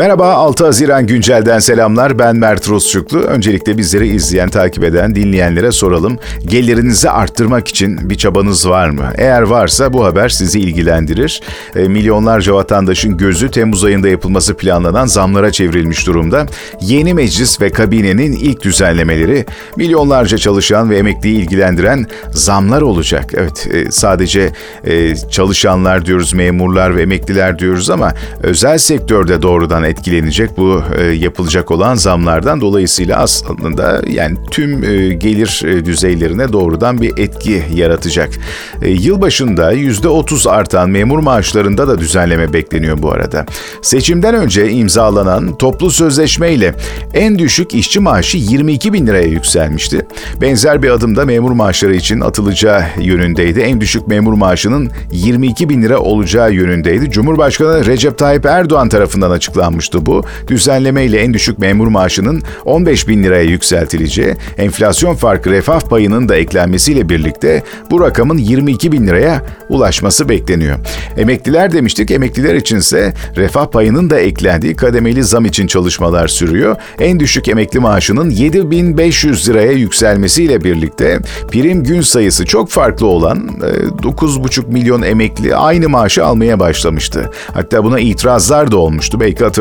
Merhaba 6 Haziran Güncel'den selamlar. Ben Mert Rusçuklu. Öncelikle bizleri izleyen, takip eden, dinleyenlere soralım. Gelirinizi arttırmak için bir çabanız var mı? Eğer varsa bu haber sizi ilgilendirir. E, milyonlarca vatandaşın gözü Temmuz ayında yapılması planlanan zamlara çevrilmiş durumda. Yeni meclis ve kabinenin ilk düzenlemeleri milyonlarca çalışan ve emekliyi ilgilendiren zamlar olacak. Evet e, sadece e, çalışanlar diyoruz, memurlar ve emekliler diyoruz ama özel sektörde doğrudan etkilenecek bu e, yapılacak olan zamlardan dolayısıyla aslında yani tüm e, gelir e, düzeylerine doğrudan bir etki yaratacak. E, yılbaşında %30 artan memur maaşlarında da düzenleme bekleniyor bu arada. Seçimden önce imzalanan toplu sözleşme ile en düşük işçi maaşı 22 bin liraya yükselmişti. Benzer bir adım da memur maaşları için atılacağı yönündeydi. En düşük memur maaşının 22 bin lira olacağı yönündeydi. Cumhurbaşkanı Recep Tayyip Erdoğan tarafından açıklanmıştı bu. Düzenleme ile en düşük memur maaşının 15 bin liraya yükseltileceği, enflasyon farkı refah payının da eklenmesiyle birlikte bu rakamın 22 bin liraya ulaşması bekleniyor. Emekliler demiştik, emekliler içinse refah payının da eklendiği kademeli zam için çalışmalar sürüyor. En düşük emekli maaşının 7500 liraya yükselmesiyle birlikte prim gün sayısı çok farklı olan 9,5 milyon emekli aynı maaşı almaya başlamıştı. Hatta buna itirazlar da olmuştu belki hatırlarsınız.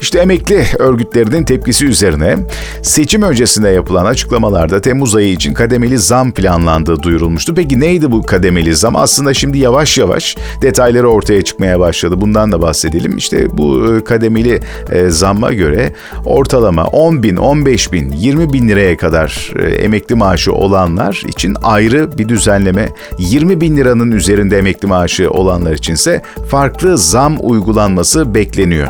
İşte emekli örgütlerinin tepkisi üzerine seçim öncesinde yapılan açıklamalarda Temmuz ayı için kademeli zam planlandığı duyurulmuştu. Peki neydi bu kademeli zam? Aslında şimdi yavaş yavaş detayları ortaya çıkmaya başladı. Bundan da bahsedelim. İşte bu e, kademeli e, zamma göre ortalama 10 bin, 15 bin, 20 bin liraya kadar e, emekli maaşı olanlar için ayrı bir düzenleme, 20 bin liranın üzerinde emekli maaşı olanlar içinse farklı zam uygulanması bekleniyor.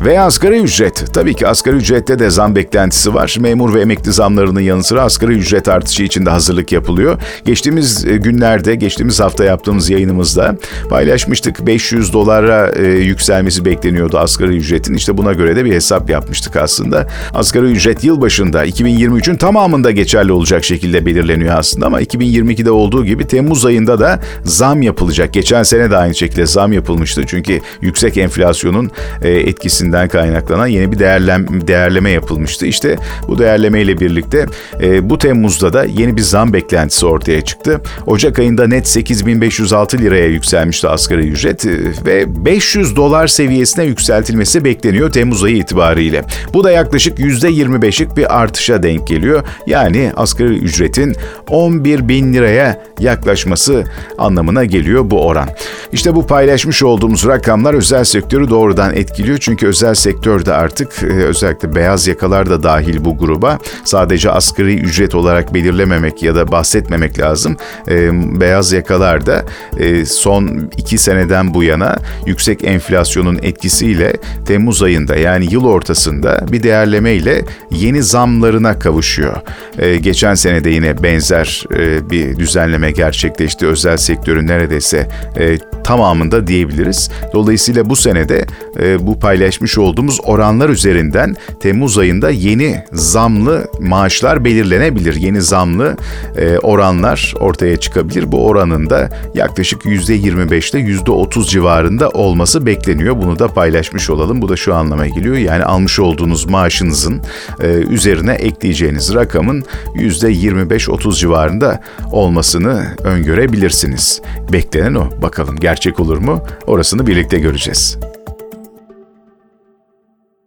Ve asgari ücret. Tabii ki asgari ücrette de zam beklentisi var. Memur ve emekli zamlarının yanı sıra asgari ücret artışı için de hazırlık yapılıyor. Geçtiğimiz e, günlerde, geçtiğimiz hafta yaptığımız yayınımızda paylaşmıştık. 500 dolara e, yükselmesi bekleniyordu asgari ücretin. İşte buna göre de bir hesap yapmıştık aslında. Asgari ücret yılbaşında 2023'ün tamamında geçerli olacak şekilde belirleniyor aslında ama 2022'de olduğu gibi Temmuz ayında da zam yapılacak. Geçen sene de aynı şekilde zam yapılmıştı. Çünkü yüksek enflasyonun e, etkisinden kaynaklanan yeni bir değerlem, değerleme yapılmıştı. İşte bu değerleme ile birlikte e, bu Temmuz'da da yeni bir zam beklentisi ortaya çıktı. Ocak ayında net 8506 liraya yükselmişti asgari ücret e, ve 500 dolar seviyesine yükseltilmesi bekleniyor Temmuz ayı itibariyle. Bu da yaklaşık %25'lik bir artışa denk geliyor. Yani asgari ücretin 11 bin liraya yaklaşması anlamına geliyor bu oran. İşte bu paylaşmış olduğumuz rakamlar özel sektörü doğrudan etkiliyor. Çünkü özel sektörde artık e, özellikle beyaz yakalar da dahil bu gruba sadece asgari ücret olarak belirlememek ya da bahsetmemek lazım. E, beyaz yakalar da e, son iki seneden bu yana yüksek enflasyonun etkisiyle Temmuz ayında yani yıl ortasında bir değerleme ile yeni zamlarına kavuşuyor. Geçen senede yine benzer bir düzenleme gerçekleşti. Özel sektörün neredeyse tamamında diyebiliriz. Dolayısıyla bu senede e, paylaşmış olduğumuz oranlar üzerinden Temmuz ayında yeni zamlı maaşlar belirlenebilir. Yeni zamlı e, oranlar ortaya çıkabilir. Bu oranın da yaklaşık %25'te %30 civarında olması bekleniyor. Bunu da paylaşmış olalım. Bu da şu anlama geliyor. Yani almış olduğunuz maaşınızın e, üzerine ekleyeceğiniz rakamın %25-30 civarında olmasını öngörebilirsiniz. Beklenen o. Bakalım gerçek olur mu? Orasını birlikte göreceğiz.